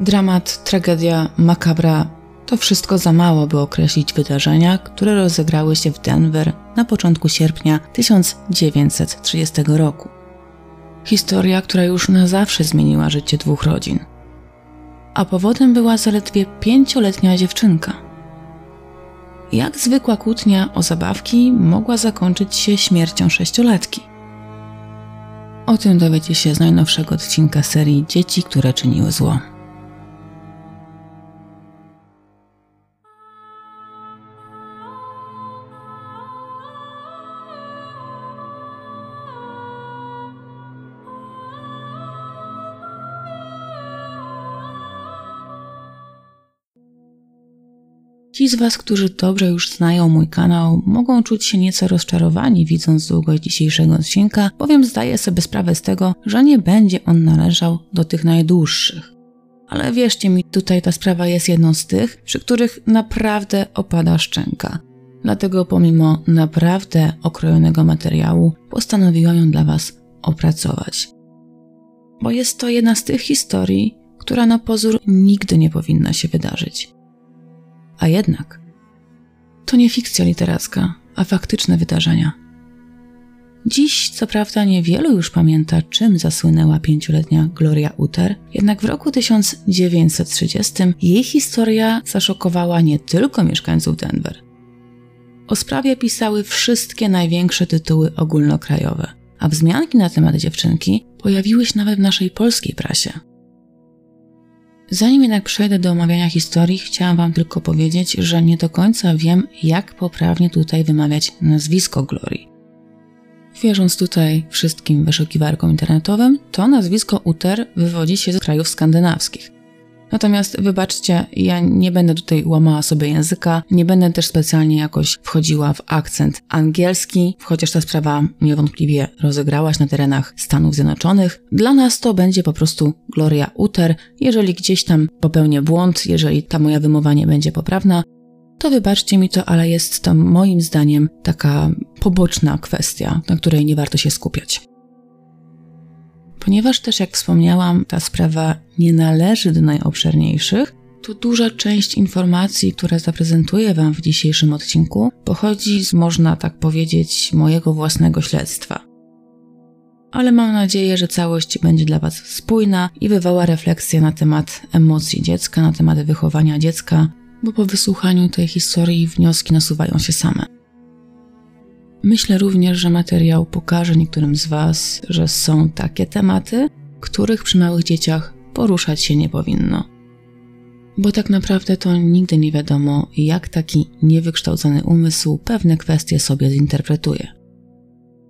Dramat, tragedia, makabra to wszystko za mało, by określić wydarzenia, które rozegrały się w Denver na początku sierpnia 1930 roku. Historia, która już na zawsze zmieniła życie dwóch rodzin. A powodem była zaledwie pięcioletnia dziewczynka. Jak zwykła kłótnia o zabawki mogła zakończyć się śmiercią sześciolatki? O tym dowiecie się z najnowszego odcinka serii Dzieci, które czyniły zło. Ci z Was, którzy dobrze już znają mój kanał, mogą czuć się nieco rozczarowani widząc długość dzisiejszego odcinka, bowiem zdaję sobie sprawę z tego, że nie będzie on należał do tych najdłuższych. Ale wierzcie mi, tutaj ta sprawa jest jedną z tych, przy których naprawdę opada szczęka. Dlatego pomimo naprawdę okrojonego materiału postanowiłam ją dla Was opracować. Bo jest to jedna z tych historii, która na pozór nigdy nie powinna się wydarzyć. A jednak to nie fikcja literacka, a faktyczne wydarzenia. Dziś, co prawda, niewielu już pamięta, czym zasłynęła pięcioletnia Gloria Uter, jednak w roku 1930 jej historia zaszokowała nie tylko mieszkańców Denver. O sprawie pisały wszystkie największe tytuły ogólnokrajowe, a wzmianki na temat dziewczynki pojawiły się nawet w naszej polskiej prasie. Zanim jednak przejdę do omawiania historii, chciałam Wam tylko powiedzieć, że nie do końca wiem, jak poprawnie tutaj wymawiać nazwisko Glorii. Wierząc tutaj wszystkim wyszukiwarkom internetowym, to nazwisko Uter wywodzi się z krajów skandynawskich. Natomiast wybaczcie, ja nie będę tutaj łamała sobie języka, nie będę też specjalnie jakoś wchodziła w akcent angielski, chociaż ta sprawa niewątpliwie rozegrała się na terenach Stanów Zjednoczonych. Dla nas to będzie po prostu Gloria Uter. Jeżeli gdzieś tam popełnię błąd, jeżeli ta moja wymowa nie będzie poprawna, to wybaczcie mi to, ale jest to moim zdaniem taka poboczna kwestia, na której nie warto się skupiać. Ponieważ też, jak wspomniałam, ta sprawa nie należy do najobszerniejszych, to duża część informacji, które zaprezentuję Wam w dzisiejszym odcinku, pochodzi z, można tak powiedzieć, mojego własnego śledztwa. Ale mam nadzieję, że całość będzie dla Was spójna i wywoła refleksję na temat emocji dziecka, na temat wychowania dziecka, bo po wysłuchaniu tej historii wnioski nasuwają się same. Myślę również, że materiał pokaże niektórym z Was, że są takie tematy, których przy małych dzieciach poruszać się nie powinno. Bo tak naprawdę to nigdy nie wiadomo, jak taki niewykształcony umysł pewne kwestie sobie zinterpretuje.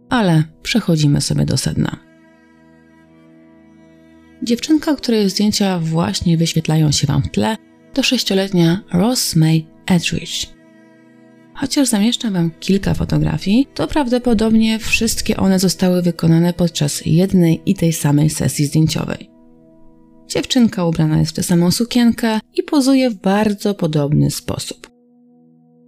Ale przechodzimy sobie do sedna. Dziewczynka, której zdjęcia właśnie wyświetlają się Wam w tle, to sześcioletnia Ross May Edridge. Chociaż zamieszczam Wam kilka fotografii, to prawdopodobnie wszystkie one zostały wykonane podczas jednej i tej samej sesji zdjęciowej. Dziewczynka ubrana jest w tę samą sukienkę i pozuje w bardzo podobny sposób.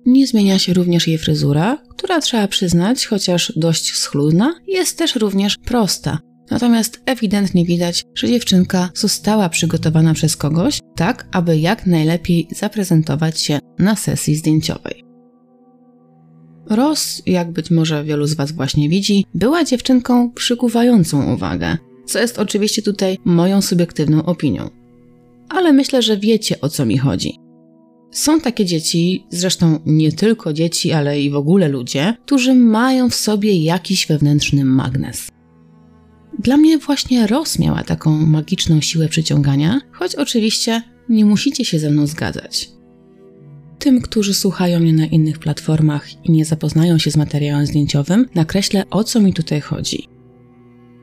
Nie zmienia się również jej fryzura, która trzeba przyznać, chociaż dość schludna, jest też również prosta. Natomiast ewidentnie widać, że dziewczynka została przygotowana przez kogoś, tak aby jak najlepiej zaprezentować się na sesji zdjęciowej. Ross, jak być może wielu z Was właśnie widzi, była dziewczynką przykuwającą uwagę, co jest oczywiście tutaj moją subiektywną opinią. Ale myślę, że wiecie o co mi chodzi. Są takie dzieci, zresztą nie tylko dzieci, ale i w ogóle ludzie, którzy mają w sobie jakiś wewnętrzny magnes. Dla mnie właśnie Ross miała taką magiczną siłę przyciągania, choć oczywiście nie musicie się ze mną zgadzać. Tym, którzy słuchają mnie na innych platformach i nie zapoznają się z materiałem zdjęciowym, nakreślę o co mi tutaj chodzi.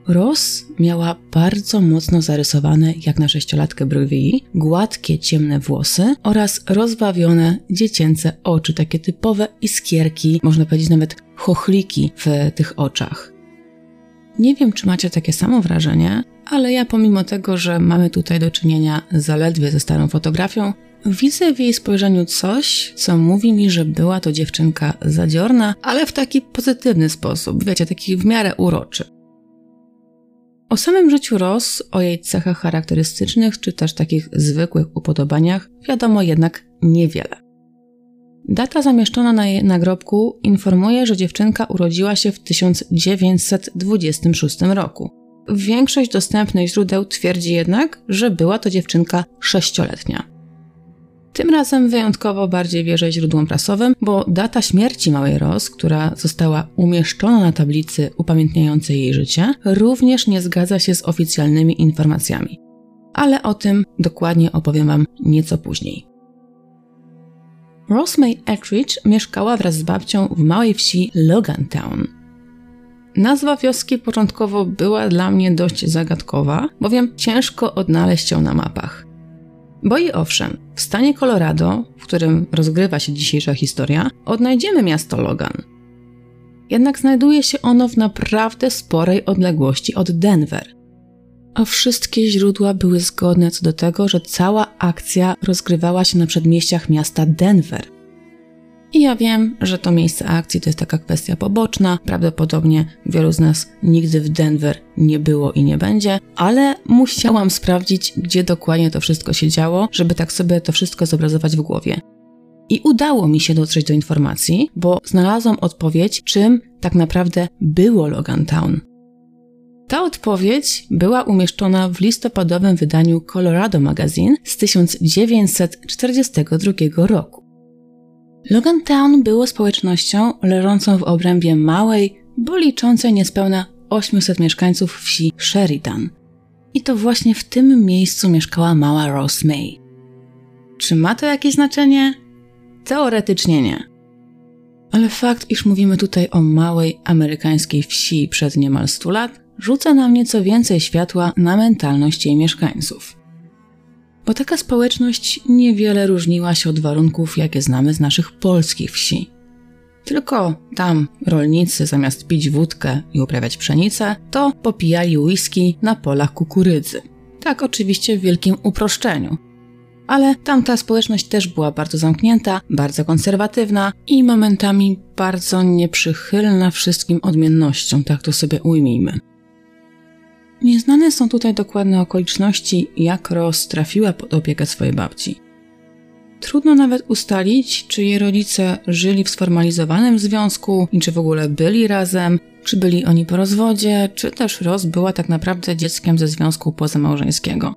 Ross miała bardzo mocno zarysowane, jak na sześciolatkę brwi, gładkie, ciemne włosy oraz rozbawione, dziecięce oczy, takie typowe iskierki, można powiedzieć nawet chochliki w tych oczach. Nie wiem, czy macie takie samo wrażenie, ale ja pomimo tego, że mamy tutaj do czynienia zaledwie ze starą fotografią, Widzę w jej spojrzeniu coś, co mówi mi, że była to dziewczynka zadziorna, ale w taki pozytywny sposób, wiecie, taki w miarę uroczy. O samym życiu Ross, o jej cechach charakterystycznych czy też takich zwykłych upodobaniach wiadomo jednak niewiele. Data zamieszczona na jej nagrobku informuje, że dziewczynka urodziła się w 1926 roku. Większość dostępnych źródeł twierdzi jednak, że była to dziewczynka sześcioletnia. Razem wyjątkowo bardziej wierzę źródłom prasowym, bo data śmierci małej Ross, która została umieszczona na tablicy upamiętniającej jej życie, również nie zgadza się z oficjalnymi informacjami. Ale o tym dokładnie opowiem Wam nieco później. Rosemary Etheridge mieszkała wraz z babcią w małej wsi Logantown. Nazwa wioski początkowo była dla mnie dość zagadkowa, bowiem ciężko odnaleźć ją na mapach. Bo i owszem, w stanie Colorado, w którym rozgrywa się dzisiejsza historia, odnajdziemy miasto Logan. Jednak znajduje się ono w naprawdę sporej odległości od Denver. A wszystkie źródła były zgodne co do tego, że cała akcja rozgrywała się na przedmieściach miasta Denver. I ja wiem, że to miejsce akcji to jest taka kwestia poboczna. Prawdopodobnie wielu z nas nigdy w Denver nie było i nie będzie, ale musiałam sprawdzić, gdzie dokładnie to wszystko się działo, żeby tak sobie to wszystko zobrazować w głowie. I udało mi się dotrzeć do informacji, bo znalazłam odpowiedź, czym tak naprawdę było Logan Town. Ta odpowiedź była umieszczona w listopadowym wydaniu Colorado Magazine z 1942 roku. Logan Town było społecznością leżącą w obrębie małej, bo liczącej niespełna 800 mieszkańców wsi Sheridan. I to właśnie w tym miejscu mieszkała mała Rose May. Czy ma to jakieś znaczenie? Teoretycznie nie. Ale fakt, iż mówimy tutaj o małej amerykańskiej wsi przed niemal 100 lat, rzuca nam nieco więcej światła na mentalność jej mieszkańców bo taka społeczność niewiele różniła się od warunków, jakie znamy z naszych polskich wsi. Tylko tam rolnicy zamiast pić wódkę i uprawiać pszenicę, to popijali whisky na polach kukurydzy. Tak oczywiście w wielkim uproszczeniu. Ale tamta społeczność też była bardzo zamknięta, bardzo konserwatywna i momentami bardzo nieprzychylna wszystkim odmiennościom, tak to sobie ujmijmy. Nieznane są tutaj dokładne okoliczności, jak Ross trafiła pod opiekę swojej babci. Trudno nawet ustalić, czy jej rodzice żyli w sformalizowanym związku i czy w ogóle byli razem, czy byli oni po rozwodzie, czy też Ross była tak naprawdę dzieckiem ze związku pozamałżeńskiego.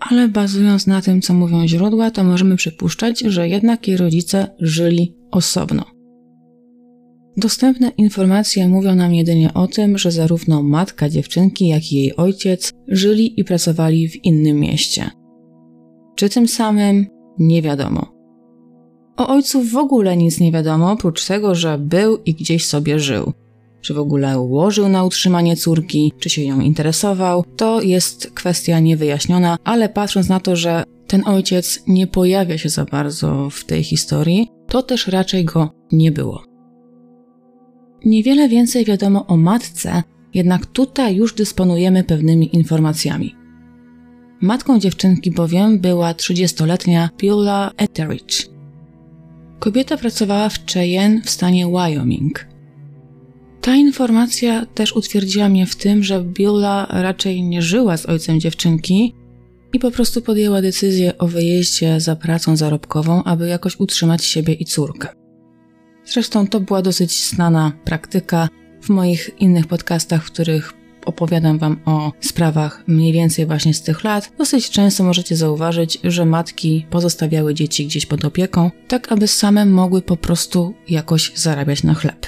Ale bazując na tym, co mówią źródła, to możemy przypuszczać, że jednak jej rodzice żyli osobno. Dostępne informacje mówią nam jedynie o tym, że zarówno matka dziewczynki, jak i jej ojciec żyli i pracowali w innym mieście. Czy tym samym? Nie wiadomo. O ojcu w ogóle nic nie wiadomo, oprócz tego, że był i gdzieś sobie żył. Czy w ogóle ułożył na utrzymanie córki, czy się ją interesował, to jest kwestia niewyjaśniona, ale patrząc na to, że ten ojciec nie pojawia się za bardzo w tej historii, to też raczej go nie było. Niewiele więcej wiadomo o matce, jednak tutaj już dysponujemy pewnymi informacjami. Matką dziewczynki bowiem była 30-letnia Beulah Etheridge. Kobieta pracowała w Cheyenne w stanie Wyoming. Ta informacja też utwierdziła mnie w tym, że Beulah raczej nie żyła z ojcem dziewczynki i po prostu podjęła decyzję o wyjeździe za pracą zarobkową, aby jakoś utrzymać siebie i córkę. Zresztą to była dosyć znana praktyka w moich innych podcastach, w których opowiadam Wam o sprawach mniej więcej właśnie z tych lat. Dosyć często możecie zauważyć, że matki pozostawiały dzieci gdzieś pod opieką, tak aby same mogły po prostu jakoś zarabiać na chleb.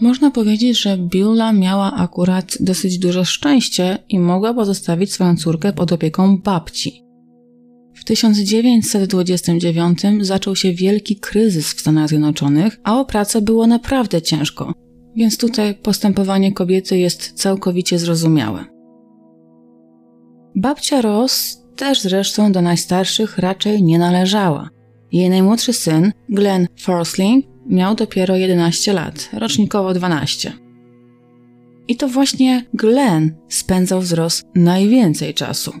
Można powiedzieć, że Beulah miała akurat dosyć duże szczęście i mogła pozostawić swoją córkę pod opieką babci. W 1929 zaczął się wielki kryzys w Stanach Zjednoczonych, a o pracę było naprawdę ciężko, więc tutaj postępowanie kobiety jest całkowicie zrozumiałe. Babcia Ross też zresztą do najstarszych raczej nie należała. Jej najmłodszy syn, Glenn Forsling, miał dopiero 11 lat, rocznikowo 12. I to właśnie Glenn spędzał z najwięcej czasu.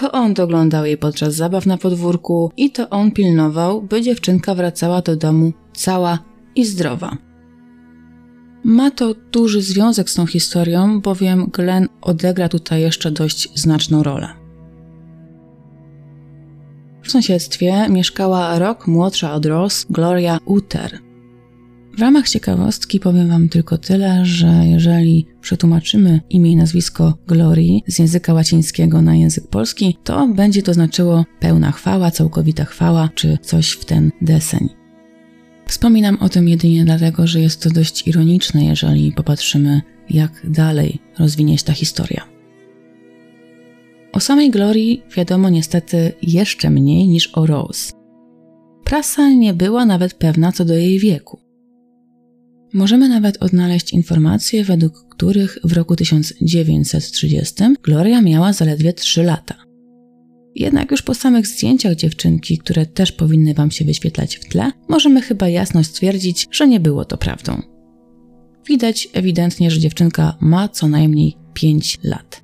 To on doglądał jej podczas zabaw na podwórku i to on pilnował, by dziewczynka wracała do domu cała i zdrowa. Ma to duży związek z tą historią, bowiem Glenn odegra tutaj jeszcze dość znaczną rolę. W sąsiedztwie mieszkała rok młodsza od Ross Gloria Uter. W ramach ciekawostki powiem Wam tylko tyle, że jeżeli przetłumaczymy imię i nazwisko Glorii z języka łacińskiego na język polski, to będzie to znaczyło pełna chwała, całkowita chwała, czy coś w ten deseń. Wspominam o tym jedynie dlatego, że jest to dość ironiczne, jeżeli popatrzymy, jak dalej rozwinie się ta historia. O samej Glorii wiadomo niestety jeszcze mniej niż o Rose. Prasa nie była nawet pewna co do jej wieku. Możemy nawet odnaleźć informacje, według których w roku 1930 Gloria miała zaledwie 3 lata. Jednak już po samych zdjęciach dziewczynki, które też powinny Wam się wyświetlać w tle, możemy chyba jasno stwierdzić, że nie było to prawdą. Widać ewidentnie, że dziewczynka ma co najmniej 5 lat.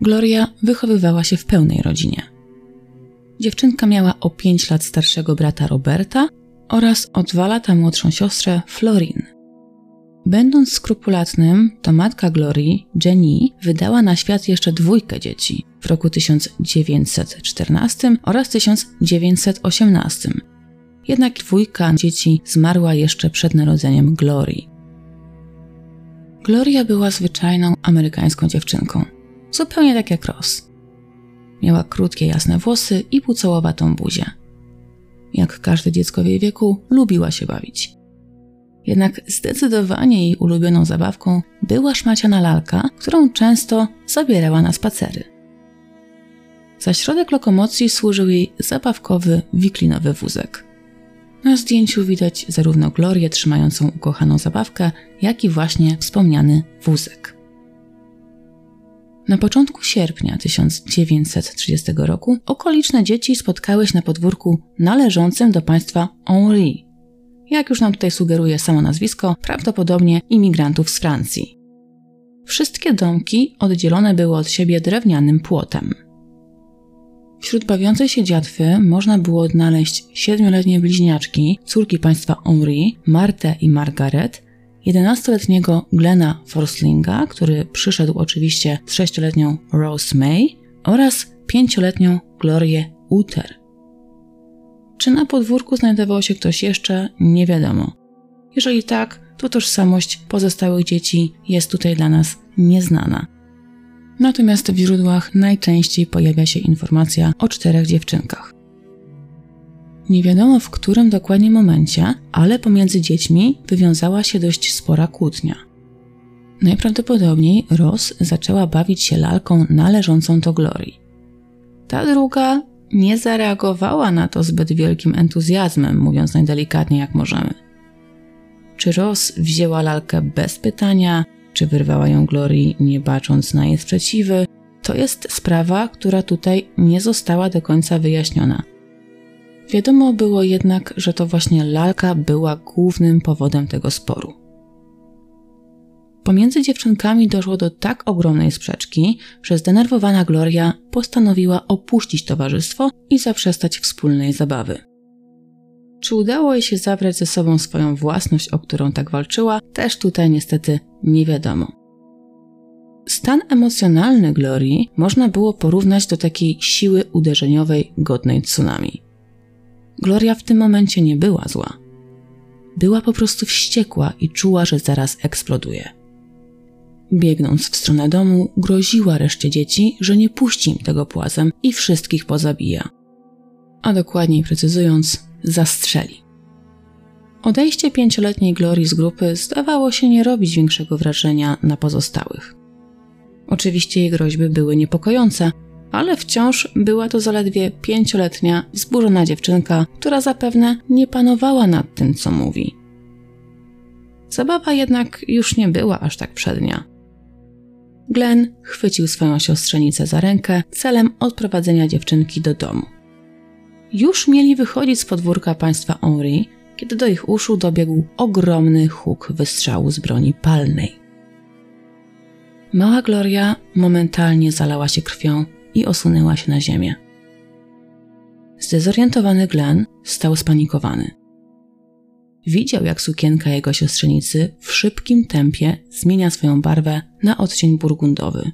Gloria wychowywała się w pełnej rodzinie. Dziewczynka miała o 5 lat starszego brata Roberta oraz o 2 lata młodszą siostrę Florin. Będąc skrupulatnym, to matka Glorii, Jenny, wydała na świat jeszcze dwójkę dzieci w roku 1914 oraz 1918. Jednak dwójka dzieci zmarła jeszcze przed narodzeniem Glorii. Gloria była zwyczajną amerykańską dziewczynką, zupełnie tak jak Ross. Miała krótkie, jasne włosy i pucołowatą buzię. Jak każde dziecko w jej wieku, lubiła się bawić. Jednak zdecydowanie jej ulubioną zabawką była szmaciana lalka, którą często zabierała na spacery. Za środek lokomocji służył jej zabawkowy, wiklinowy wózek. Na zdjęciu widać zarówno Glorię trzymającą ukochaną zabawkę, jak i właśnie wspomniany wózek. Na początku sierpnia 1930 roku okoliczne dzieci spotkały się na podwórku należącym do państwa Henri, jak już nam tutaj sugeruje samo nazwisko, prawdopodobnie imigrantów z Francji. Wszystkie domki oddzielone były od siebie drewnianym płotem. Wśród bawiącej się dziatwy można było odnaleźć siedmioletnie bliźniaczki, córki państwa Henri, Martę i Margaret, 11-letniego Glena Forslinga, który przyszedł oczywiście z 6-letnią Rose May oraz 5-letnią Glorię Uter. Czy na podwórku znajdował się ktoś jeszcze, nie wiadomo. Jeżeli tak, to tożsamość pozostałych dzieci jest tutaj dla nas nieznana. Natomiast w źródłach najczęściej pojawia się informacja o czterech dziewczynkach. Nie wiadomo w którym dokładnie momencie, ale pomiędzy dziećmi wywiązała się dość spora kłótnia. Najprawdopodobniej Ross zaczęła bawić się lalką należącą do Glorii. Ta druga nie zareagowała na to zbyt wielkim entuzjazmem, mówiąc najdelikatniej jak możemy. Czy Ross wzięła lalkę bez pytania, czy wyrwała ją Glorii nie bacząc na jej sprzeciwy, to jest sprawa, która tutaj nie została do końca wyjaśniona. Wiadomo było jednak, że to właśnie lalka była głównym powodem tego sporu. Pomiędzy dziewczynkami doszło do tak ogromnej sprzeczki, że zdenerwowana Gloria postanowiła opuścić towarzystwo i zaprzestać wspólnej zabawy. Czy udało jej się zabrać ze sobą swoją własność, o którą tak walczyła, też tutaj niestety nie wiadomo. Stan emocjonalny Glorii można było porównać do takiej siły uderzeniowej godnej tsunami. Gloria w tym momencie nie była zła. Była po prostu wściekła i czuła, że zaraz eksploduje. Biegnąc w stronę domu, groziła reszcie dzieci, że nie puści im tego płazem i wszystkich pozabija. A dokładniej precyzując, zastrzeli. Odejście pięcioletniej Glorii z grupy zdawało się nie robić większego wrażenia na pozostałych. Oczywiście jej groźby były niepokojące, ale wciąż była to zaledwie pięcioletnia, wzburzona dziewczynka, która zapewne nie panowała nad tym, co mówi. Zabawa jednak już nie była aż tak przednia. Glenn chwycił swoją siostrzenicę za rękę celem odprowadzenia dziewczynki do domu. Już mieli wychodzić z podwórka państwa Henri, kiedy do ich uszu dobiegł ogromny huk wystrzału z broni palnej. Mała Gloria momentalnie zalała się krwią i osunęła się na ziemię. Zdezorientowany Glenn stał spanikowany. widział, jak sukienka jego siostrzenicy w szybkim tempie zmienia swoją barwę na odcień burgundowy.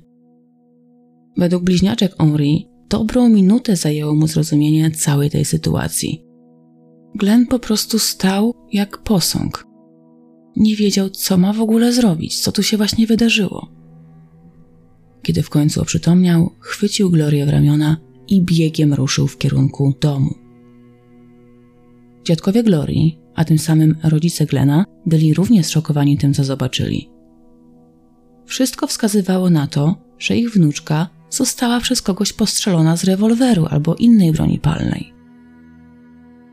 Według bliźniaczek Henri dobrą minutę zajęło mu zrozumienie całej tej sytuacji. Glenn po prostu stał jak posąg. Nie wiedział, co ma w ogóle zrobić, co tu się właśnie wydarzyło. Kiedy w końcu oprzytomniał, chwycił Glorię w ramiona i biegiem ruszył w kierunku domu. Dziadkowie Glorii, a tym samym rodzice Glena, byli równie zszokowani tym, co zobaczyli. Wszystko wskazywało na to, że ich wnuczka została przez kogoś postrzelona z rewolweru albo innej broni palnej.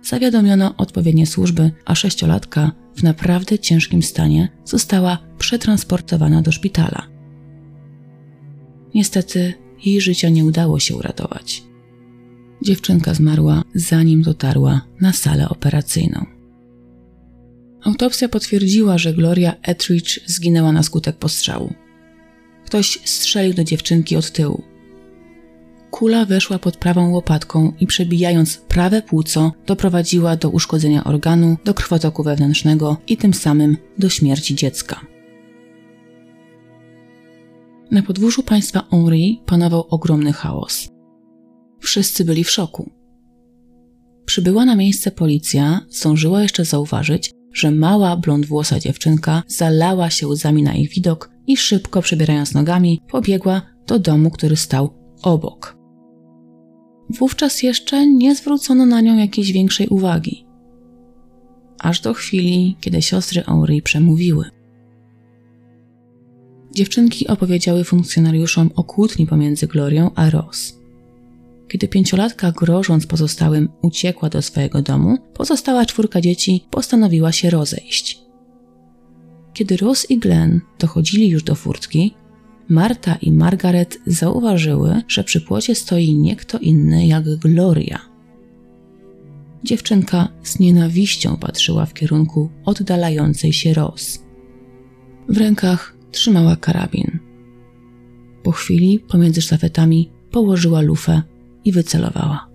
Zawiadomiono odpowiednie służby, a sześciolatka w naprawdę ciężkim stanie została przetransportowana do szpitala. Niestety jej życia nie udało się uratować. Dziewczynka zmarła, zanim dotarła na salę operacyjną. Autopsja potwierdziła, że Gloria Etheridge zginęła na skutek postrzału. Ktoś strzelił do dziewczynki od tyłu. Kula weszła pod prawą łopatką i przebijając prawe płuco, doprowadziła do uszkodzenia organu, do krwotoku wewnętrznego i tym samym do śmierci dziecka. Na podwórzu państwa Henri panował ogromny chaos. Wszyscy byli w szoku. Przybyła na miejsce policja, zdążyła jeszcze zauważyć, że mała blondwłosa dziewczynka zalała się łzami na ich widok i szybko przebierając nogami pobiegła do domu, który stał obok. Wówczas jeszcze nie zwrócono na nią jakiejś większej uwagi. Aż do chwili, kiedy siostry Henri przemówiły. Dziewczynki opowiedziały funkcjonariuszom o kłótni pomiędzy Glorią a Ross. Kiedy pięciolatka, grożąc pozostałym, uciekła do swojego domu, pozostała czwórka dzieci postanowiła się rozejść. Kiedy Ross i Glenn dochodzili już do furtki, Marta i Margaret zauważyły, że przy płocie stoi nie kto inny jak Gloria. Dziewczynka z nienawiścią patrzyła w kierunku oddalającej się Ross. W rękach trzymała karabin. Po chwili pomiędzy sztafetami położyła lufę i wycelowała.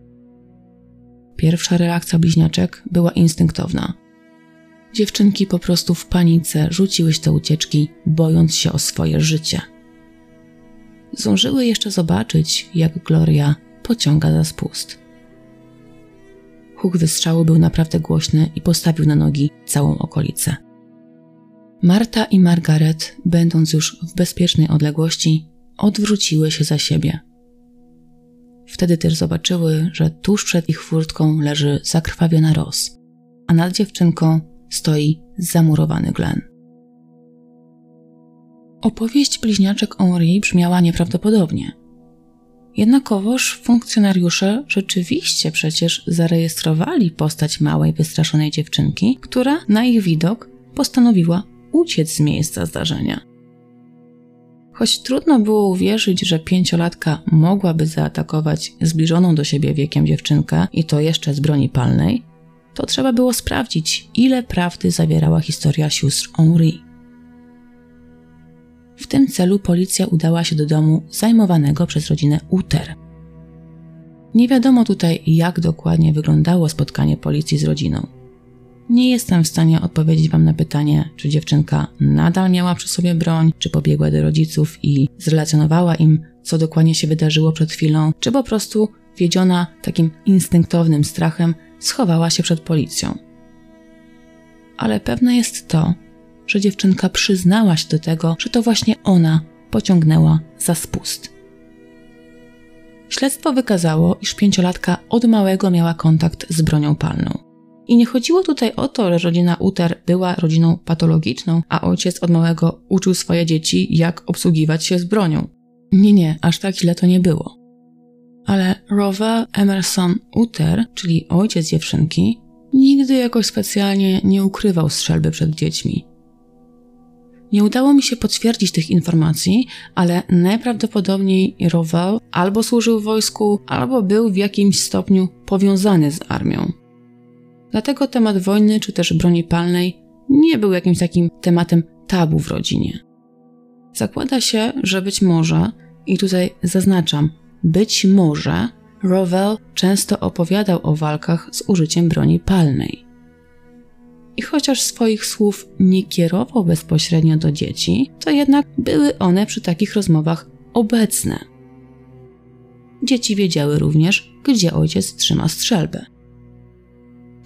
Pierwsza reakcja bliźniaczek była instynktowna. Dziewczynki po prostu w panice rzuciły się do ucieczki, bojąc się o swoje życie. Zdążyły jeszcze zobaczyć, jak Gloria pociąga za spust. Huk wystrzału był naprawdę głośny i postawił na nogi całą okolicę. Marta i Margaret, będąc już w bezpiecznej odległości, odwróciły się za siebie. Wtedy też zobaczyły, że tuż przed ich furtką leży zakrwawiona Ros, a nad dziewczynką stoi zamurowany Glen. Opowieść bliźniaczek Henri brzmiała nieprawdopodobnie. Jednakowoż funkcjonariusze rzeczywiście przecież zarejestrowali postać małej, wystraszonej dziewczynki, która na ich widok postanowiła uciec z miejsca zdarzenia. Choć trudno było uwierzyć, że pięciolatka mogłaby zaatakować zbliżoną do siebie wiekiem dziewczynkę i to jeszcze z broni palnej, to trzeba było sprawdzić, ile prawdy zawierała historia sióstr Henri. W tym celu policja udała się do domu zajmowanego przez rodzinę Uter. Nie wiadomo tutaj, jak dokładnie wyglądało spotkanie policji z rodziną. Nie jestem w stanie odpowiedzieć Wam na pytanie, czy dziewczynka nadal miała przy sobie broń, czy pobiegła do rodziców i zrelacjonowała im, co dokładnie się wydarzyło przed chwilą, czy po prostu, wiedziona takim instynktownym strachem, schowała się przed policją. Ale pewne jest to, że dziewczynka przyznała się do tego, że to właśnie ona pociągnęła za spust. Śledztwo wykazało, iż pięciolatka od małego miała kontakt z bronią palną. I nie chodziło tutaj o to, że rodzina Uter była rodziną patologiczną, a ojciec od małego uczył swoje dzieci, jak obsługiwać się z bronią. Nie, nie, aż tak źle to nie było. Ale Rover Emerson Uter, czyli ojciec dziewczynki, nigdy jakoś specjalnie nie ukrywał strzelby przed dziećmi. Nie udało mi się potwierdzić tych informacji, ale najprawdopodobniej Rowell albo służył w wojsku, albo był w jakimś stopniu powiązany z armią. Dlatego temat wojny czy też broni palnej nie był jakimś takim tematem tabu w rodzinie. Zakłada się, że być może, i tutaj zaznaczam, być może Rowell często opowiadał o walkach z użyciem broni palnej. I chociaż swoich słów nie kierował bezpośrednio do dzieci, to jednak były one przy takich rozmowach obecne. Dzieci wiedziały również, gdzie ojciec trzyma strzelbę.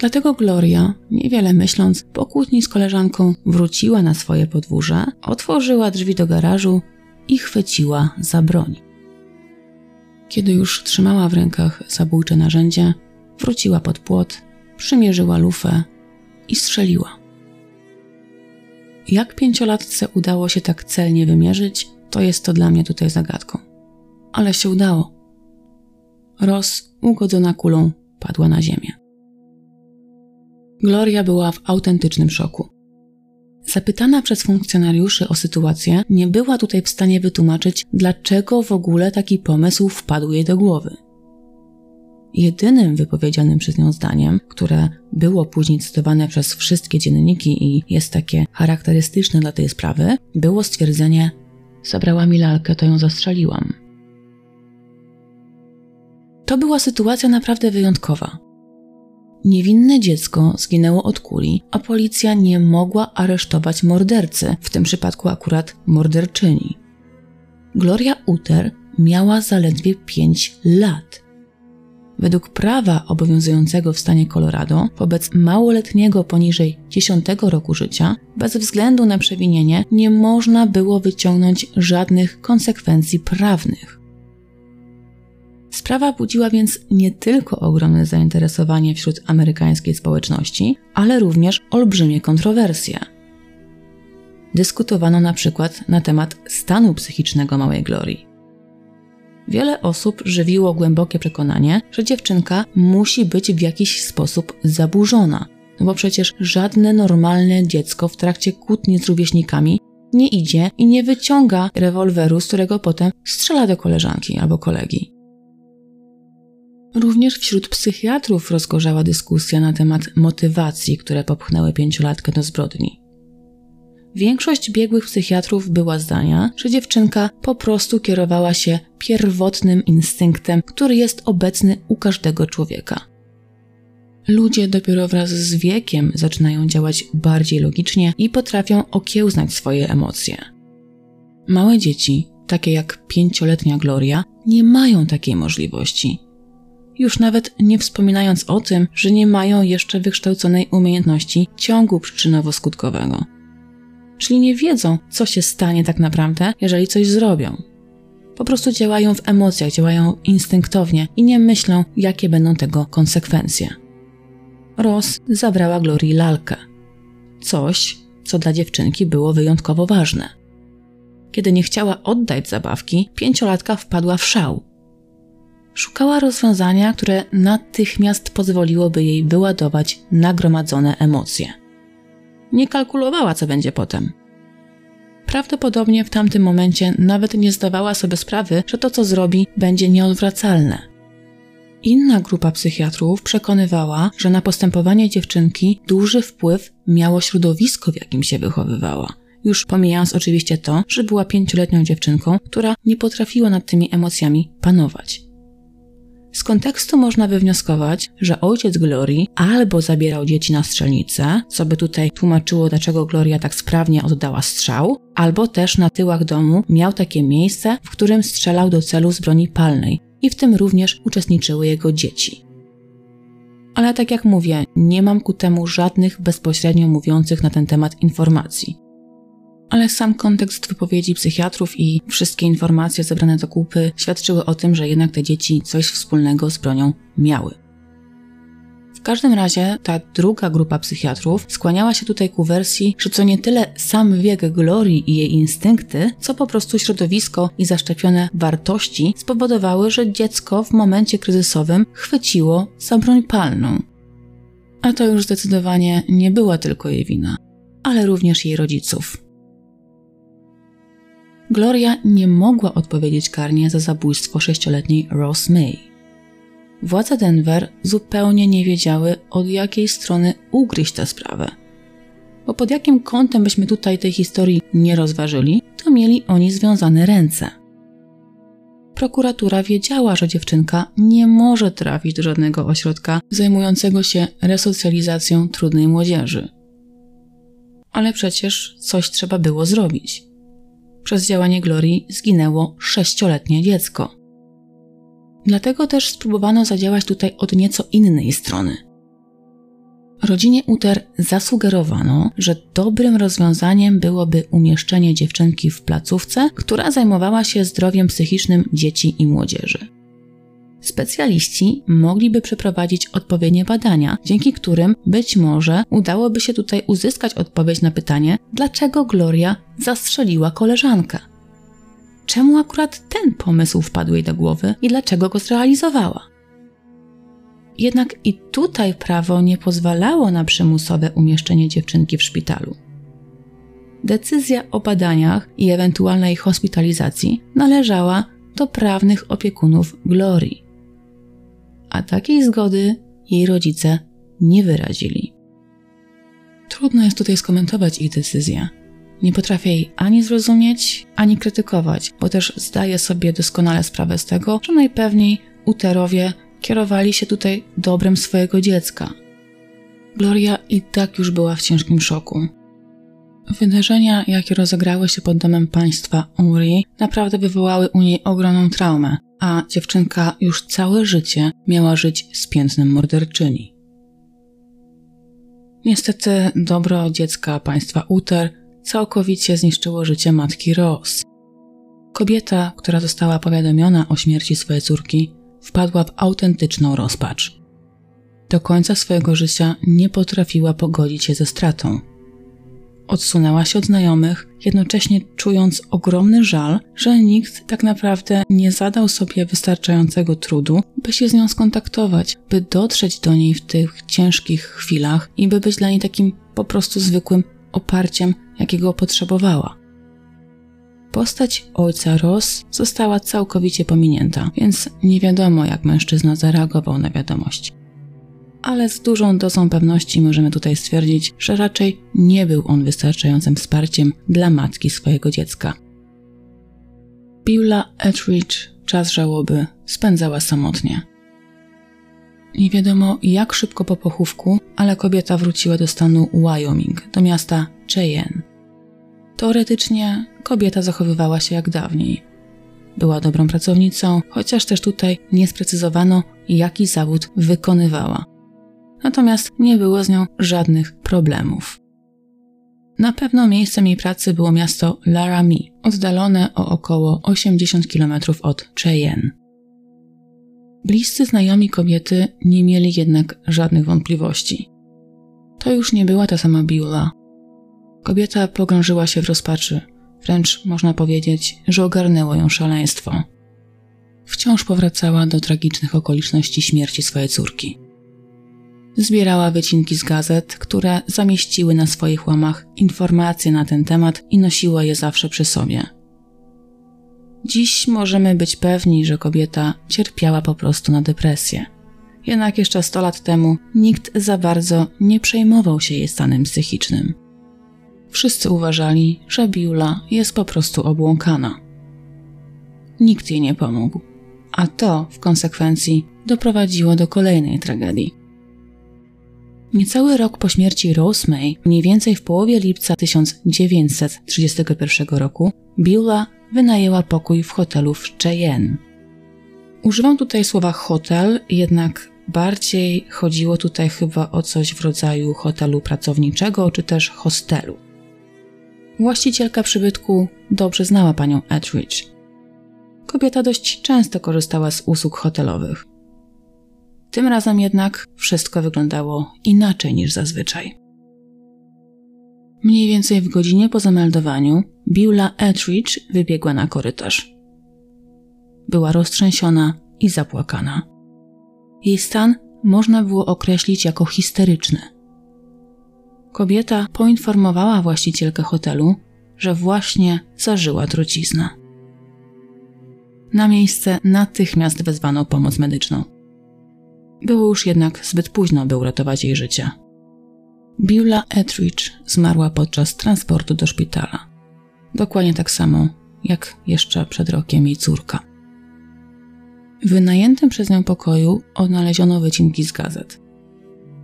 Dlatego Gloria, niewiele myśląc, po kłótni z koleżanką wróciła na swoje podwórze, otworzyła drzwi do garażu i chwyciła za broń. Kiedy już trzymała w rękach zabójcze narzędzie, wróciła pod płot, przymierzyła lufę i strzeliła. Jak pięciolatce udało się tak celnie wymierzyć, to jest to dla mnie tutaj zagadką. Ale się udało. Roz, ugodzona kulą, padła na ziemię. Gloria była w autentycznym szoku. Zapytana przez funkcjonariuszy o sytuację, nie była tutaj w stanie wytłumaczyć, dlaczego w ogóle taki pomysł wpadł jej do głowy. Jedynym wypowiedzianym przez nią zdaniem, które było później cytowane przez wszystkie dzienniki i jest takie charakterystyczne dla tej sprawy, było stwierdzenie: Zabrała mi lalkę, to ją zastrzeliłam. To była sytuacja naprawdę wyjątkowa. Niewinne dziecko zginęło od kuli, a policja nie mogła aresztować mordercy, w tym przypadku akurat morderczyni. Gloria Uter miała zaledwie 5 lat. Według prawa obowiązującego w stanie Colorado, wobec małoletniego poniżej 10 roku życia, bez względu na przewinienie, nie można było wyciągnąć żadnych konsekwencji prawnych. Sprawa budziła więc nie tylko ogromne zainteresowanie wśród amerykańskiej społeczności, ale również olbrzymie kontrowersje. Dyskutowano na przykład na temat stanu psychicznego małej Glorii. Wiele osób żywiło głębokie przekonanie, że dziewczynka musi być w jakiś sposób zaburzona, no bo przecież żadne normalne dziecko w trakcie kłótni z rówieśnikami nie idzie i nie wyciąga rewolweru, z którego potem strzela do koleżanki albo kolegi. Również wśród psychiatrów rozgorzała dyskusja na temat motywacji, które popchnęły pięciolatkę do zbrodni. Większość biegłych psychiatrów była zdania, że dziewczynka po prostu kierowała się pierwotnym instynktem, który jest obecny u każdego człowieka. Ludzie dopiero wraz z wiekiem zaczynają działać bardziej logicznie i potrafią okiełznać swoje emocje. Małe dzieci, takie jak pięcioletnia Gloria, nie mają takiej możliwości już nawet nie wspominając o tym, że nie mają jeszcze wykształconej umiejętności ciągu przyczynowo-skutkowego. Czyli nie wiedzą, co się stanie tak naprawdę, jeżeli coś zrobią. Po prostu działają w emocjach, działają instynktownie i nie myślą, jakie będą tego konsekwencje. Ross zabrała Glorii lalkę. Coś, co dla dziewczynki było wyjątkowo ważne. Kiedy nie chciała oddać zabawki, pięciolatka wpadła w szał Szukała rozwiązania, które natychmiast pozwoliłoby jej wyładować nagromadzone emocje. Nie kalkulowała, co będzie potem. Prawdopodobnie w tamtym momencie nawet nie zdawała sobie sprawy, że to, co zrobi, będzie nieodwracalne. Inna grupa psychiatrów przekonywała, że na postępowanie dziewczynki duży wpływ miało środowisko, w jakim się wychowywała. Już pomijając oczywiście to, że była pięcioletnią dziewczynką, która nie potrafiła nad tymi emocjami panować. Z kontekstu można wywnioskować, że ojciec Glorii albo zabierał dzieci na strzelnicę, co by tutaj tłumaczyło, dlaczego Gloria tak sprawnie oddała strzał, albo też na tyłach domu miał takie miejsce, w którym strzelał do celu z broni palnej i w tym również uczestniczyły jego dzieci. Ale tak jak mówię, nie mam ku temu żadnych bezpośrednio mówiących na ten temat informacji ale sam kontekst wypowiedzi psychiatrów i wszystkie informacje zebrane do kupy świadczyły o tym, że jednak te dzieci coś wspólnego z bronią miały. W każdym razie ta druga grupa psychiatrów skłaniała się tutaj ku wersji, że co nie tyle sam wiek Glorii i jej instynkty, co po prostu środowisko i zaszczepione wartości spowodowały, że dziecko w momencie kryzysowym chwyciło za broń palną. A to już zdecydowanie nie była tylko jej wina, ale również jej rodziców. Gloria nie mogła odpowiedzieć karnie za zabójstwo sześcioletniej Rose May. Władze Denver zupełnie nie wiedziały, od jakiej strony ugryźć tę sprawę. Bo pod jakim kątem byśmy tutaj tej historii nie rozważyli, to mieli oni związane ręce. Prokuratura wiedziała, że dziewczynka nie może trafić do żadnego ośrodka zajmującego się resocjalizacją trudnej młodzieży. ale przecież coś trzeba było zrobić. Przez działanie Glorii zginęło sześcioletnie dziecko. Dlatego też spróbowano zadziałać tutaj od nieco innej strony. Rodzinie Uter zasugerowano, że dobrym rozwiązaniem byłoby umieszczenie dziewczynki w placówce, która zajmowała się zdrowiem psychicznym dzieci i młodzieży. Specjaliści mogliby przeprowadzić odpowiednie badania, dzięki którym być może udałoby się tutaj uzyskać odpowiedź na pytanie, dlaczego Gloria zastrzeliła koleżankę. Czemu akurat ten pomysł wpadł jej do głowy i dlaczego go zrealizowała? Jednak i tutaj prawo nie pozwalało na przymusowe umieszczenie dziewczynki w szpitalu. Decyzja o badaniach i ewentualnej hospitalizacji należała do prawnych opiekunów Glorii. A takiej zgody jej rodzice nie wyrazili. Trudno jest tutaj skomentować ich decyzję. Nie potrafię jej ani zrozumieć, ani krytykować, bo też zdaję sobie doskonale sprawę z tego, że najpewniej uterowie kierowali się tutaj dobrem swojego dziecka. Gloria i tak już była w ciężkim szoku. Wydarzenia, jakie rozegrały się pod domem państwa Uri, naprawdę wywołały u niej ogromną traumę, a dziewczynka już całe życie miała żyć z piętnem morderczyni. Niestety dobro dziecka państwa Uter całkowicie zniszczyło życie matki Ross. Kobieta, która została powiadomiona o śmierci swojej córki, wpadła w autentyczną rozpacz. Do końca swojego życia nie potrafiła pogodzić się ze stratą. Odsunęła się od znajomych, jednocześnie czując ogromny żal, że nikt tak naprawdę nie zadał sobie wystarczającego trudu, by się z nią skontaktować, by dotrzeć do niej w tych ciężkich chwilach i by być dla niej takim po prostu zwykłym oparciem, jakiego potrzebowała. Postać ojca Ross została całkowicie pominięta, więc nie wiadomo, jak mężczyzna zareagował na wiadomość. Ale z dużą dozą pewności możemy tutaj stwierdzić, że raczej nie był on wystarczającym wsparciem dla matki swojego dziecka. Beulah Etheridge czas żałoby spędzała samotnie. Nie wiadomo jak szybko po pochówku, ale kobieta wróciła do stanu Wyoming, do miasta Cheyenne. Teoretycznie kobieta zachowywała się jak dawniej. Była dobrą pracownicą, chociaż też tutaj nie sprecyzowano, jaki zawód wykonywała. Natomiast nie było z nią żadnych problemów. Na pewno miejscem jej pracy było miasto Laramie, oddalone o około 80 km od Cheyenne. Bliscy znajomi kobiety nie mieli jednak żadnych wątpliwości. To już nie była ta sama Beulah. Kobieta pogrążyła się w rozpaczy, wręcz można powiedzieć, że ogarnęło ją szaleństwo. Wciąż powracała do tragicznych okoliczności śmierci swojej córki. Zbierała wycinki z gazet, które zamieściły na swoich łamach informacje na ten temat i nosiła je zawsze przy sobie. Dziś możemy być pewni, że kobieta cierpiała po prostu na depresję. Jednak jeszcze 100 lat temu nikt za bardzo nie przejmował się jej stanem psychicznym. Wszyscy uważali, że Biula jest po prostu obłąkana. Nikt jej nie pomógł, a to w konsekwencji doprowadziło do kolejnej tragedii. Niecały rok po śmierci Rose May, mniej więcej w połowie lipca 1931 roku, Beulah wynajęła pokój w hotelu w Cheyenne. Używam tutaj słowa hotel, jednak bardziej chodziło tutaj chyba o coś w rodzaju hotelu pracowniczego czy też hostelu. Właścicielka przybytku dobrze znała panią Etheridge. Kobieta dość często korzystała z usług hotelowych. Tym razem jednak wszystko wyglądało inaczej niż zazwyczaj. Mniej więcej w godzinie po zameldowaniu Beulah Etheridge wybiegła na korytarz. Była roztrzęsiona i zapłakana. Jej stan można było określić jako histeryczny. Kobieta poinformowała właścicielkę hotelu, że właśnie zażyła truciznę. Na miejsce natychmiast wezwano pomoc medyczną. Było już jednak zbyt późno, by uratować jej życie. Beulah Etheridge zmarła podczas transportu do szpitala. Dokładnie tak samo, jak jeszcze przed rokiem jej córka. W wynajętym przez nią pokoju odnaleziono wycinki z gazet.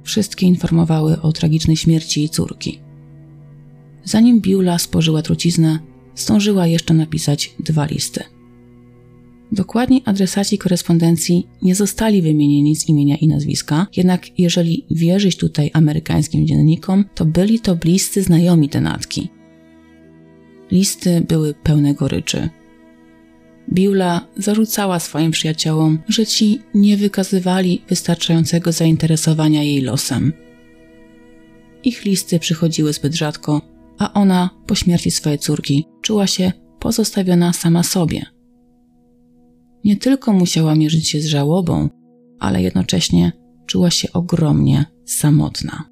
Wszystkie informowały o tragicznej śmierci jej córki. zanim Biula spożyła truciznę, zdążyła jeszcze napisać dwa listy. Dokładni adresaci korespondencji nie zostali wymienieni z imienia i nazwiska, jednak jeżeli wierzyć tutaj amerykańskim dziennikom, to byli to bliscy znajomi denatki. Listy były pełne goryczy. Biula zarzucała swoim przyjaciołom, że ci nie wykazywali wystarczającego zainteresowania jej losem. Ich listy przychodziły zbyt rzadko, a ona po śmierci swojej córki czuła się pozostawiona sama sobie. Nie tylko musiała mierzyć się z żałobą, ale jednocześnie czuła się ogromnie samotna.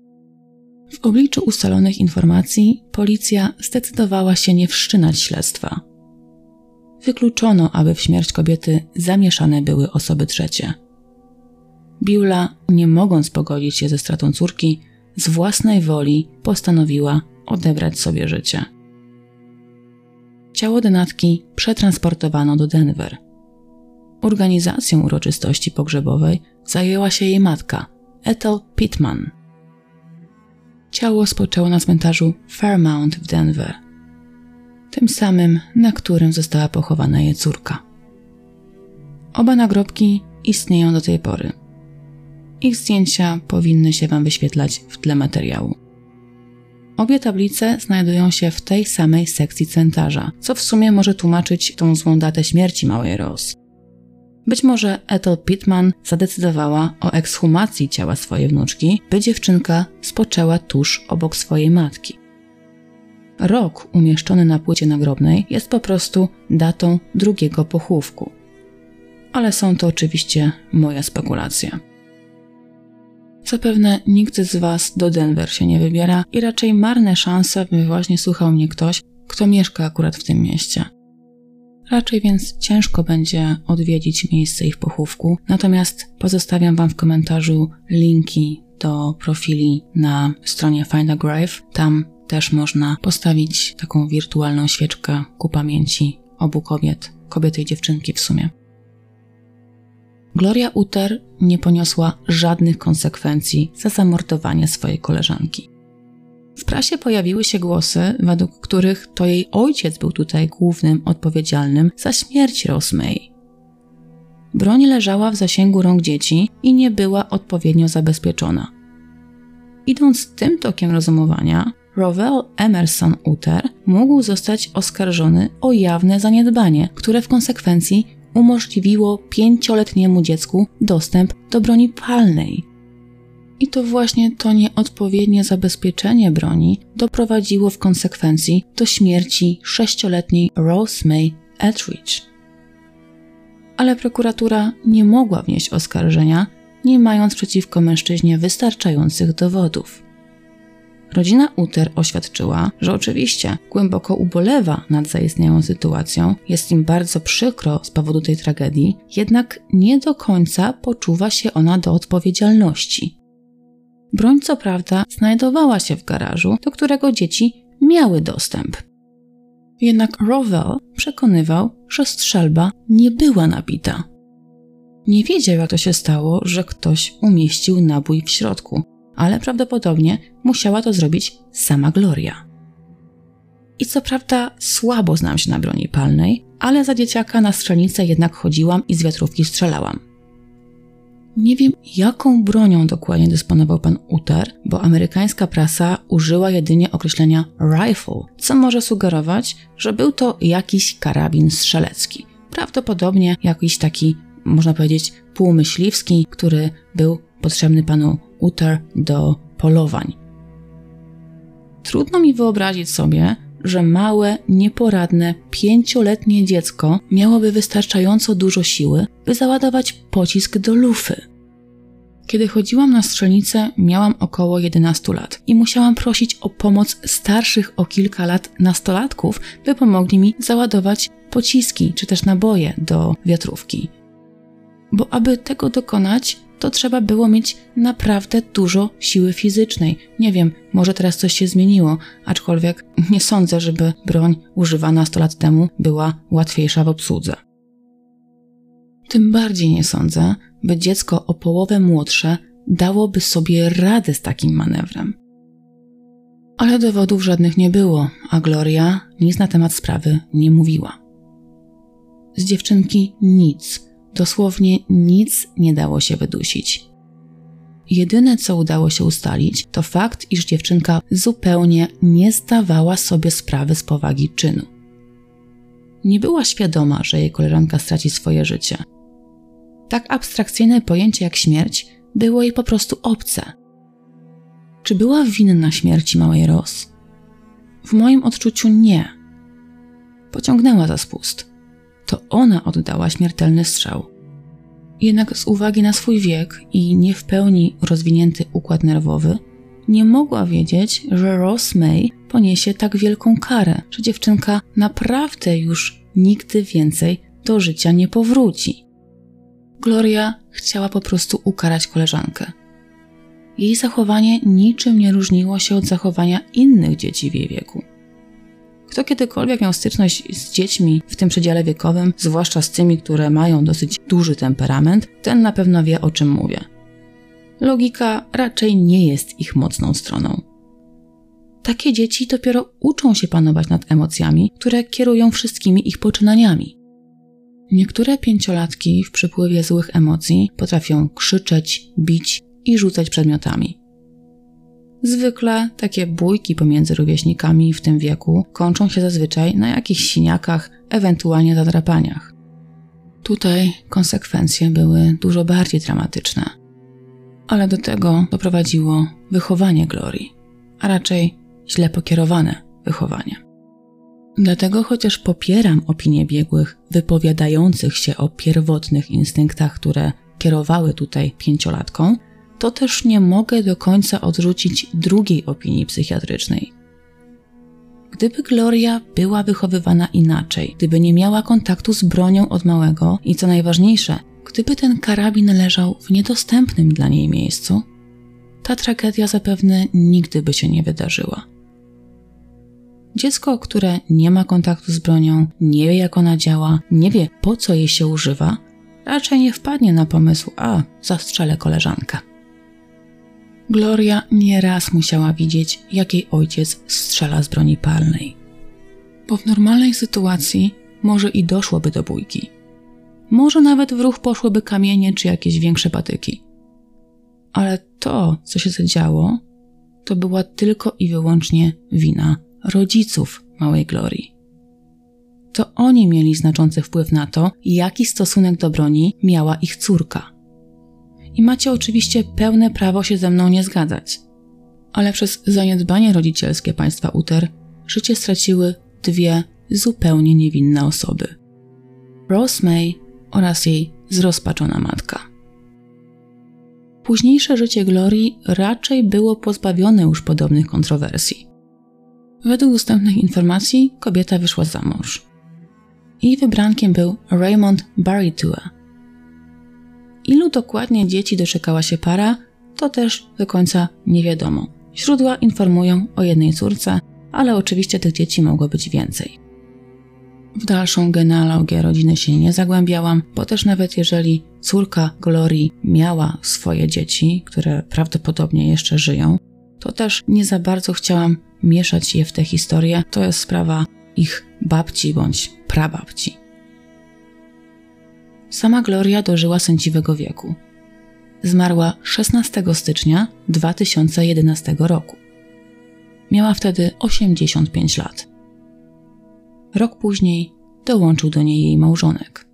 W obliczu ustalonych informacji policja zdecydowała się nie wszczynać śledztwa. Wykluczono, aby w śmierć kobiety zamieszane były osoby trzecie. Biula, nie mogąc pogodzić się ze stratą córki, z własnej woli postanowiła odebrać sobie życie. Ciało denatki przetransportowano do Denver. Organizacją uroczystości pogrzebowej zajęła się jej matka, Ethel Pittman. Ciało spoczęło na cmentarzu Fairmount w Denver, tym samym, na którym została pochowana jej córka. Oba nagrobki istnieją do tej pory. Ich zdjęcia powinny się Wam wyświetlać w tle materiału. Obie tablice znajdują się w tej samej sekcji cmentarza, co w sumie może tłumaczyć tą złą datę śmierci małej Rose. Być może Ethel Pittman zadecydowała o ekshumacji ciała swojej wnuczki, by dziewczynka spoczęła tuż obok swojej matki. Rok umieszczony na płycie nagrobnej jest po prostu datą drugiego pochówku. Ale są to oczywiście moje spekulacje. Zapewne nikt z Was do Denver się nie wybiera i raczej marne szanse, by właśnie słuchał mnie ktoś, kto mieszka akurat w tym mieście. Raczej więc ciężko będzie odwiedzić miejsce ich pochówku, natomiast pozostawiam Wam w komentarzu linki do profili na stronie Find a Grave. Tam też można postawić taką wirtualną świeczkę ku pamięci obu kobiet, kobiety i dziewczynki w sumie. Gloria Uter nie poniosła żadnych konsekwencji za zamordowanie swojej koleżanki. W prasie pojawiły się głosy, według których to jej ojciec był tutaj głównym odpowiedzialnym za śmierć Rosemary. Broń leżała w zasięgu rąk dzieci i nie była odpowiednio zabezpieczona. Idąc tym tokiem rozumowania, Rowell Emerson Uter mógł zostać oskarżony o jawne zaniedbanie, które w konsekwencji umożliwiło pięcioletniemu dziecku dostęp do broni palnej. I to właśnie to nieodpowiednie zabezpieczenie broni doprowadziło w konsekwencji do śmierci sześcioletniej Rose May Etheridge. Ale prokuratura nie mogła wnieść oskarżenia, nie mając przeciwko mężczyźnie wystarczających dowodów. Rodzina Uter oświadczyła, że oczywiście głęboko ubolewa nad zaistniałą sytuacją, jest im bardzo przykro z powodu tej tragedii, jednak nie do końca poczuwa się ona do odpowiedzialności. Broń, co prawda, znajdowała się w garażu, do którego dzieci miały dostęp. Jednak Rowell przekonywał, że strzelba nie była nabita. Nie wiedział, jak to się stało, że ktoś umieścił nabój w środku, ale prawdopodobnie musiała to zrobić sama Gloria. I co prawda słabo znam się na broni palnej, ale za dzieciaka na strzelnicę jednak chodziłam i z wiatrówki strzelałam. Nie wiem, jaką bronią dokładnie dysponował pan Uter, bo amerykańska prasa użyła jedynie określenia rifle, co może sugerować, że był to jakiś karabin strzelecki. Prawdopodobnie jakiś taki, można powiedzieć, półmyśliwski, który był potrzebny panu Uter do polowań. Trudno mi wyobrazić sobie, że małe, nieporadne, pięcioletnie dziecko miałoby wystarczająco dużo siły, by załadować pocisk do lufy. Kiedy chodziłam na strzelnicę, miałam około 11 lat i musiałam prosić o pomoc starszych o kilka lat nastolatków, by pomogli mi załadować pociski czy też naboje do wiatrówki. Bo aby tego dokonać, to trzeba było mieć naprawdę dużo siły fizycznej. Nie wiem, może teraz coś się zmieniło, aczkolwiek nie sądzę, żeby broń używana 100 lat temu była łatwiejsza w obsłudze. Tym bardziej nie sądzę, by dziecko o połowę młodsze dałoby sobie radę z takim manewrem. Ale dowodów żadnych nie było, a Gloria nic na temat sprawy nie mówiła. Z dziewczynki nic, dosłownie nic nie dało się wydusić. Jedyne, co udało się ustalić, to fakt, iż dziewczynka zupełnie nie zdawała sobie sprawy z powagi czynu. Nie była świadoma, że jej koleżanka straci swoje życie. Tak abstrakcyjne pojęcie jak śmierć było jej po prostu obce. Czy była winna śmierci małej Ros? W moim odczuciu nie. Pociągnęła za spust. To ona oddała śmiertelny strzał. Jednak z uwagi na swój wiek i nie w pełni rozwinięty układ nerwowy, nie mogła wiedzieć, że Ross May poniesie tak wielką karę, że dziewczynka naprawdę już nigdy więcej do życia nie powróci. Gloria chciała po prostu ukarać koleżankę. Jej zachowanie niczym nie różniło się od zachowania innych dzieci w jej wieku. Kto kiedykolwiek miał styczność z dziećmi w tym przedziale wiekowym, zwłaszcza z tymi, które mają dosyć duży temperament, ten na pewno wie o czym mówię. Logika raczej nie jest ich mocną stroną. Takie dzieci dopiero uczą się panować nad emocjami, które kierują wszystkimi ich poczynaniami. Niektóre pięciolatki w przypływie złych emocji potrafią krzyczeć, bić i rzucać przedmiotami. Zwykle takie bójki pomiędzy rówieśnikami w tym wieku kończą się zazwyczaj na jakichś siniakach, ewentualnie zadrapaniach. Tutaj konsekwencje były dużo bardziej dramatyczne. Ale do tego doprowadziło wychowanie Glorii, a raczej źle pokierowane wychowanie. Dlatego chociaż popieram opinie biegłych wypowiadających się o pierwotnych instynktach, które kierowały tutaj pięciolatką, to też nie mogę do końca odrzucić drugiej opinii psychiatrycznej. Gdyby Gloria była wychowywana inaczej, gdyby nie miała kontaktu z bronią od małego i co najważniejsze, gdyby ten karabin leżał w niedostępnym dla niej miejscu, ta tragedia zapewne nigdy by się nie wydarzyła. Dziecko, które nie ma kontaktu z bronią, nie wie jak ona działa, nie wie po co jej się używa, raczej nie wpadnie na pomysł, a zastrzelę koleżankę. Gloria nieraz musiała widzieć, jak jej ojciec strzela z broni palnej. Bo w normalnej sytuacji może i doszłoby do bójki. Może nawet w ruch poszłyby kamienie czy jakieś większe patyki. Ale to, co się zadziało, to była tylko i wyłącznie wina rodziców małej Glorii. To oni mieli znaczący wpływ na to, jaki stosunek do broni miała ich córka i macie oczywiście pełne prawo się ze mną nie zgadzać. Ale przez zaniedbanie rodzicielskie państwa Uter życie straciły dwie zupełnie niewinne osoby. Rose May oraz jej zrozpaczona matka. Późniejsze życie Glorii raczej było pozbawione już podobnych kontrowersji. Według dostępnych informacji kobieta wyszła za mąż. Jej wybrankiem był Raymond Barritua, Ilu dokładnie dzieci doczekała się para, to też do końca nie wiadomo. Źródła informują o jednej córce, ale oczywiście tych dzieci mogło być więcej. W dalszą genealogię rodziny się nie zagłębiałam, bo też nawet jeżeli córka Glorii miała swoje dzieci, które prawdopodobnie jeszcze żyją, to też nie za bardzo chciałam mieszać je w tę historię. To jest sprawa ich babci bądź prababci. Sama Gloria dożyła sędziwego wieku. Zmarła 16 stycznia 2011 roku. Miała wtedy 85 lat. Rok później dołączył do niej jej małżonek.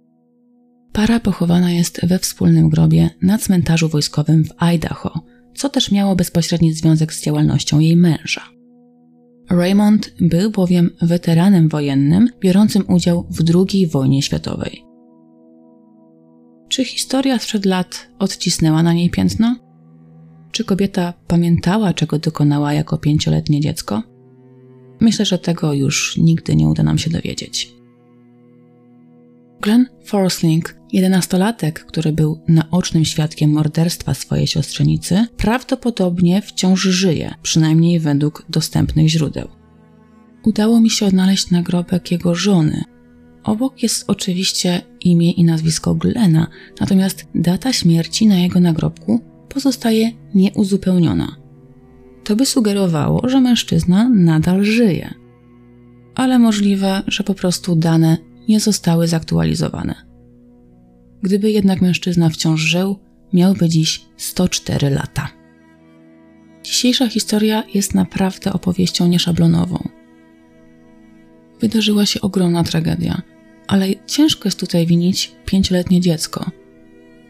Para pochowana jest we wspólnym grobie na cmentarzu wojskowym w Idaho, co też miało bezpośredni związek z działalnością jej męża. Raymond był bowiem weteranem wojennym biorącym udział w II wojnie światowej. Czy historia sprzed lat odcisnęła na niej piętno? Czy kobieta pamiętała, czego dokonała jako pięcioletnie dziecko? Myślę, że tego już nigdy nie uda nam się dowiedzieć. Glenn Forsling, jedenastolatek, który był naocznym świadkiem morderstwa swojej siostrzenicy, prawdopodobnie wciąż żyje, przynajmniej według dostępnych źródeł. Udało mi się odnaleźć nagrobek jego żony, Obok jest oczywiście imię i nazwisko Glena, natomiast data śmierci na jego nagrobku pozostaje nieuzupełniona. to by sugerowało, że mężczyzna nadal żyje. Ale możliwe, że po prostu dane nie zostały zaktualizowane. Gdyby jednak mężczyzna wciąż żył, miałby dziś 104 lata. Dzisiejsza historia jest naprawdę opowieścią nieszablonową. Wydarzyła się ogromna tragedia, ale ciężko jest tutaj winić pięcioletnie dziecko.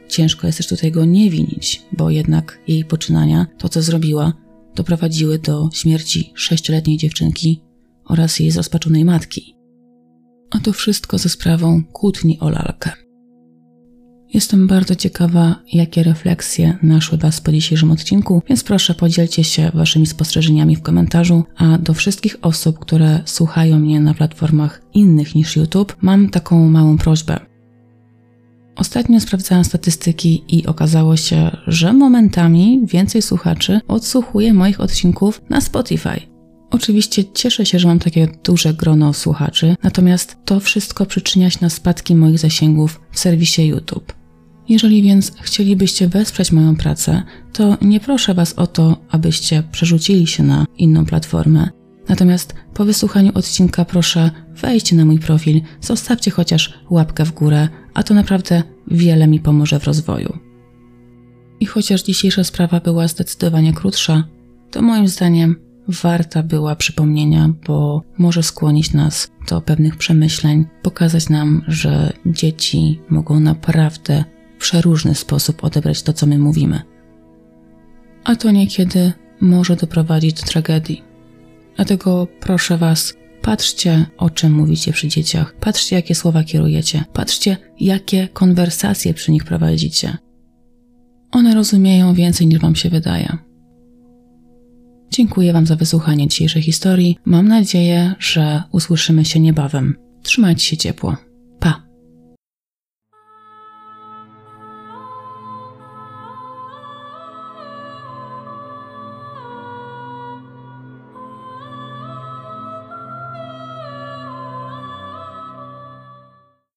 Ciężko jest też tutaj go nie winić, bo jednak jej poczynania, to co zrobiła, doprowadziły do śmierci sześcioletniej dziewczynki oraz jej zrozpaczonej matki. A to wszystko ze sprawą kłótni o lalkę. Jestem bardzo ciekawa, jakie refleksje naszły Was po dzisiejszym odcinku, więc proszę podzielcie się Waszymi spostrzeżeniami w komentarzu, a do wszystkich osób, które słuchają mnie na platformach innych niż YouTube, mam taką małą prośbę. Ostatnio sprawdzałam statystyki i okazało się, że momentami więcej słuchaczy odsłuchuje moich odcinków na Spotify. Oczywiście cieszę się, że mam takie duże grono słuchaczy, natomiast to wszystko przyczynia się na spadki moich zasięgów w serwisie YouTube. Jeżeli więc chcielibyście wesprzeć moją pracę, to nie proszę Was o to, abyście przerzucili się na inną platformę. Natomiast po wysłuchaniu odcinka proszę wejdźcie na mój profil, zostawcie chociaż łapkę w górę, a to naprawdę wiele mi pomoże w rozwoju. I chociaż dzisiejsza sprawa była zdecydowanie krótsza, to moim zdaniem warta była przypomnienia, bo może skłonić nas do pewnych przemyśleń, pokazać nam, że dzieci mogą naprawdę przeróżny sposób odebrać to, co my mówimy. A to niekiedy może doprowadzić do tragedii. Dlatego proszę Was, patrzcie, o czym mówicie przy dzieciach, patrzcie, jakie słowa kierujecie, patrzcie, jakie konwersacje przy nich prowadzicie. One rozumieją więcej niż Wam się wydaje. Dziękuję Wam za wysłuchanie dzisiejszej historii. Mam nadzieję, że usłyszymy się niebawem. Trzymajcie się ciepło.